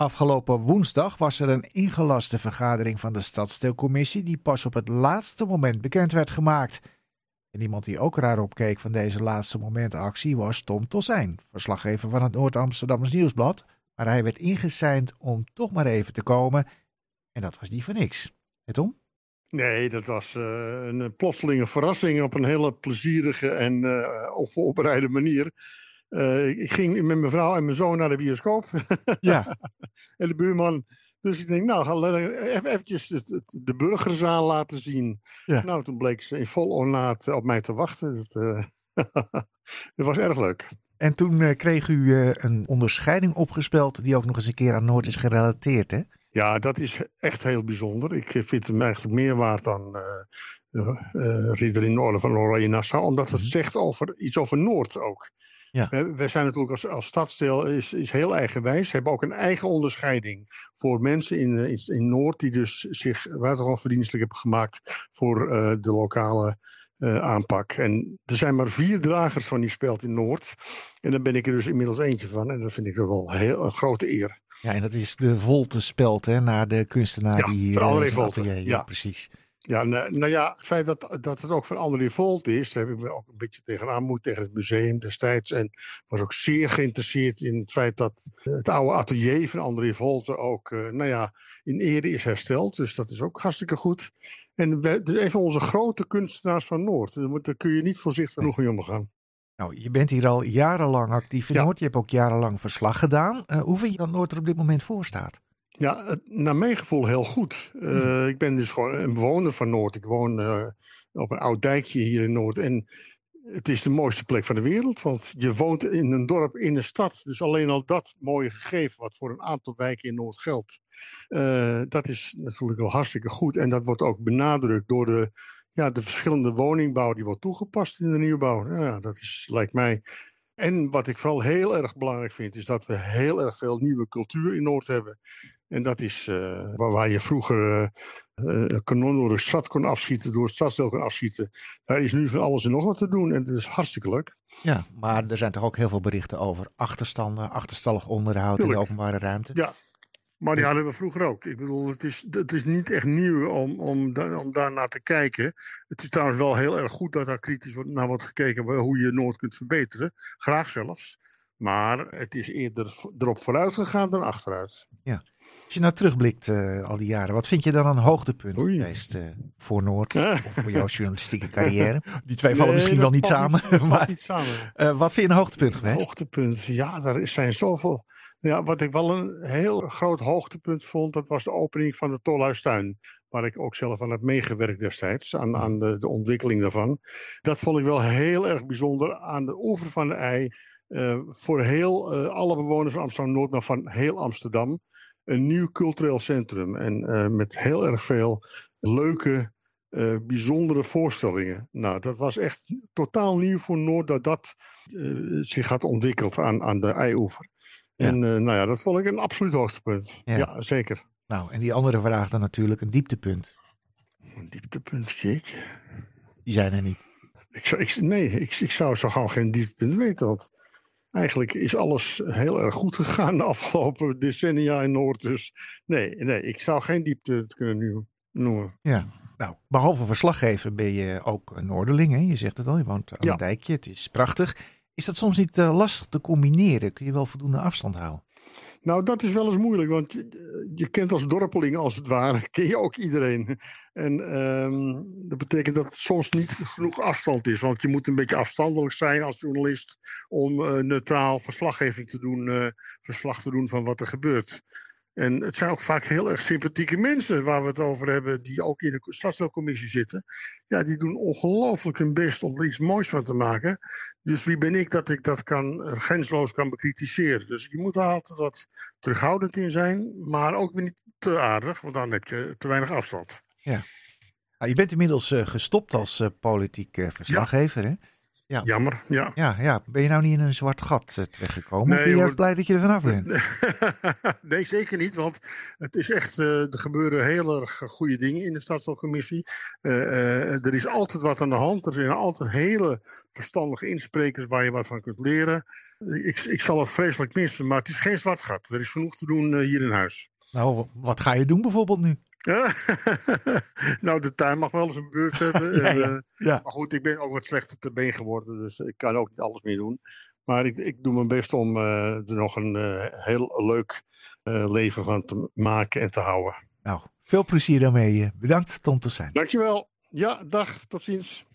Afgelopen woensdag was er een ingelaste vergadering van de Stadsdeelcommissie die pas op het laatste moment bekend werd gemaakt. En iemand die ook raar opkeek van deze laatste momentactie was Tom Tossijn, verslaggever van het Noord-Amsterdammers Nieuwsblad. Maar hij werd ingeseind om toch maar even te komen. En dat was niet voor niks. Het Tom? Nee, dat was uh, een plotselinge verrassing op een hele plezierige en uh, onvoorbereide manier. Uh, ik ging met mijn vrouw en mijn zoon naar de bioscoop. Ja. en de buurman. Dus ik denk, nou, ga even eventjes de, de burgerzaal laten zien. Ja. Nou, toen bleek ze in vol ornaat op mij te wachten. Dat, uh, dat was erg leuk. En toen uh, kreeg u een onderscheiding opgespeld die ook nog eens een keer aan Noord is gerelateerd, hè? Ja, dat is echt heel bijzonder. Ik vind hem eigenlijk meer waard dan Ridder in Orde van Oranje Nassau. Omdat het zegt over, iets over Noord ook. Ja. We, we, zijn natuurlijk als, als stadsdeel is, is heel eigenwijs. We hebben ook een eigen onderscheiding voor mensen in, in, in Noord die dus zich buitengewoon verdienstelijk hebben gemaakt voor uh, de lokale uh, aanpak. En er zijn maar vier dragers van die speld in Noord. En daar ben ik er dus inmiddels eentje van. En dat vind ik wel heel, een grote eer. Ja, en dat is de Volte speld, hè, naar de kunstenaar ja, die hier... Uh, Volte, ja, ja. precies. Ja, nou, nou, ja, het feit dat, dat het ook van André Volt is, daar heb ik me ook een beetje tegenaan moeten tegen het museum destijds. En was ook zeer geïnteresseerd in het feit dat het oude atelier van André Volte ook, uh, nou ja, in ere is hersteld. Dus dat is ook hartstikke goed. En we, dus even onze grote kunstenaars van Noord. Daar kun je niet voorzichtig genoeg mee omgaan. Nou, je bent hier al jarenlang actief in Ja. Noord. Je hebt ook jarenlang verslag gedaan. Uh, hoe vind je dat Noord er op dit moment voor staat? Ja, het- naar mijn gevoel heel goed. Uh, Ik ben dus gewoon een bewoner van Noord. Ik woon uh, op een oud dijkje hier in Noord. En het is de mooiste plek van de wereld. Want je woont in een dorp, in een stad. Dus alleen al dat mooie gegeven, wat voor een aantal wijken in Noord geldt. Uh, dat is natuurlijk wel hartstikke goed. En dat wordt ook benadrukt door de, ja, de verschillende woningbouw die wordt toegepast in de nieuwbouw. Ja, dat is, lijkt mij. En wat ik vooral heel erg belangrijk vind, is dat we heel erg veel nieuwe cultuur in Noord hebben. En dat is uh, waar, waar, je vroeger uh, uh, kanon door de stad kon afschieten, door het stadsdeel kon afschieten. Daar is nu van alles en nog wat te doen en dat is hartstikke leuk. Ja, maar er zijn toch ook heel veel berichten over achterstanden, achterstallig onderhoud Tuurlijk. in de openbare ruimte. Ja, maar die hadden we vroeger ook. Ik bedoel, het is, het is niet echt nieuw om, om, da, om daar naar te kijken. Het is trouwens wel heel erg goed dat daar kritisch wordt, naar wordt gekeken hoe je Noord kunt verbeteren. Graag zelfs. Maar het is eerder erop vooruit gegaan dan achteruit. Ja. Als je nou terugblikt uh, al die jaren, wat vind je dan een hoogtepunt Oei. geweest uh, voor Noord of voor jouw journalistieke carrière? Die twee Nee, vallen misschien wel niet samen. Niet, maar niet samen. uh, wat vind je een hoogtepunt geweest? Hoogtepunt, ja, daar zijn zoveel. Ja, wat ik wel een heel groot hoogtepunt vond, dat was de opening van de Tolhuistuin. Waar ik ook zelf aan heb meegewerkt destijds, aan, aan de, de ontwikkeling daarvan. Dat vond ik wel heel erg bijzonder. Aan de oever van de IJ, uh, voor heel, uh, alle bewoners van Amsterdam-Noord, maar van heel Amsterdam. Een nieuw cultureel centrum. En uh, met heel erg veel leuke, bijzondere voorstellingen. Nou, dat was echt totaal nieuw voor Noord dat dat zich had ontwikkeld aan, aan de IJ-oever. Ja. En uh, nou ja, dat vond ik een absoluut hoogtepunt. Ja. ja. zeker. Nou, en die andere vraag dan natuurlijk een dieptepunt. Een dieptepunt, jeetje. Die zijn er niet. Ik zou, ik, nee, ik, ik zou zo gauw geen dieptepunt weten. Want eigenlijk is alles heel erg goed gegaan de afgelopen decennia in Noord. Dus nee, nee ik zou geen dieptepunt kunnen noemen. Ja, nou, behalve verslaggever ben je ook Noorderling. Hè? Je zegt het al, je woont aan ja. een dijkje. Het is prachtig. Is dat soms niet uh, lastig te combineren? Kun je wel voldoende afstand houden? Nou, dat is wel eens moeilijk, want je, kent als dorpeling als het ware, ken je ook iedereen. En um, dat betekent dat het soms niet genoeg afstand is, want je moet een beetje afstandelijk zijn als journalist om uh, neutraal verslaggeving te doen, uh, verslag te doen van wat er gebeurt. En het zijn ook vaak heel erg sympathieke mensen waar we het over hebben, die ook in de stadsdeelcommissie zitten. Ja, die doen ongelooflijk hun best om er iets moois van te maken. Dus wie ben ik dat ik dat kan, grensloos kan bekritiseren. Dus je moet er altijd wat terughoudend in zijn, maar ook weer niet te aardig, want dan heb je te weinig afstand. Ja. Nou, je bent inmiddels uh, gestopt als uh, politiek verslaggever, ja. hè? Ja. Jammer, ja. Ja, ja, ben je nou niet in een zwart gat uh, terechtgekomen? Nee, ben je juist blij dat je er vanaf bent? nee, zeker niet. Want het is echt, uh, er gebeuren heel erg goede dingen in de stadstelcommissie. Uh, er is altijd wat aan de hand. Er zijn altijd hele verstandige insprekers waar je wat van kunt leren. Ik, ik zal het vreselijk missen, maar het is geen zwart gat. Er is genoeg te doen hier in huis. Nou, wat ga je doen bijvoorbeeld nu? nou, de tuin mag wel eens een beurt hebben. ja, ja, en, uh. Maar goed, ik ben ook wat slechter te been geworden, dus ik kan ook niet alles meer doen. Maar ik, ik doe mijn best om uh, er nog een uh, heel leuk leven van te maken en te houden. Nou, veel plezier daarmee. Bedankt, Tom Toussaint. Dankjewel. Ja, dag. Tot ziens.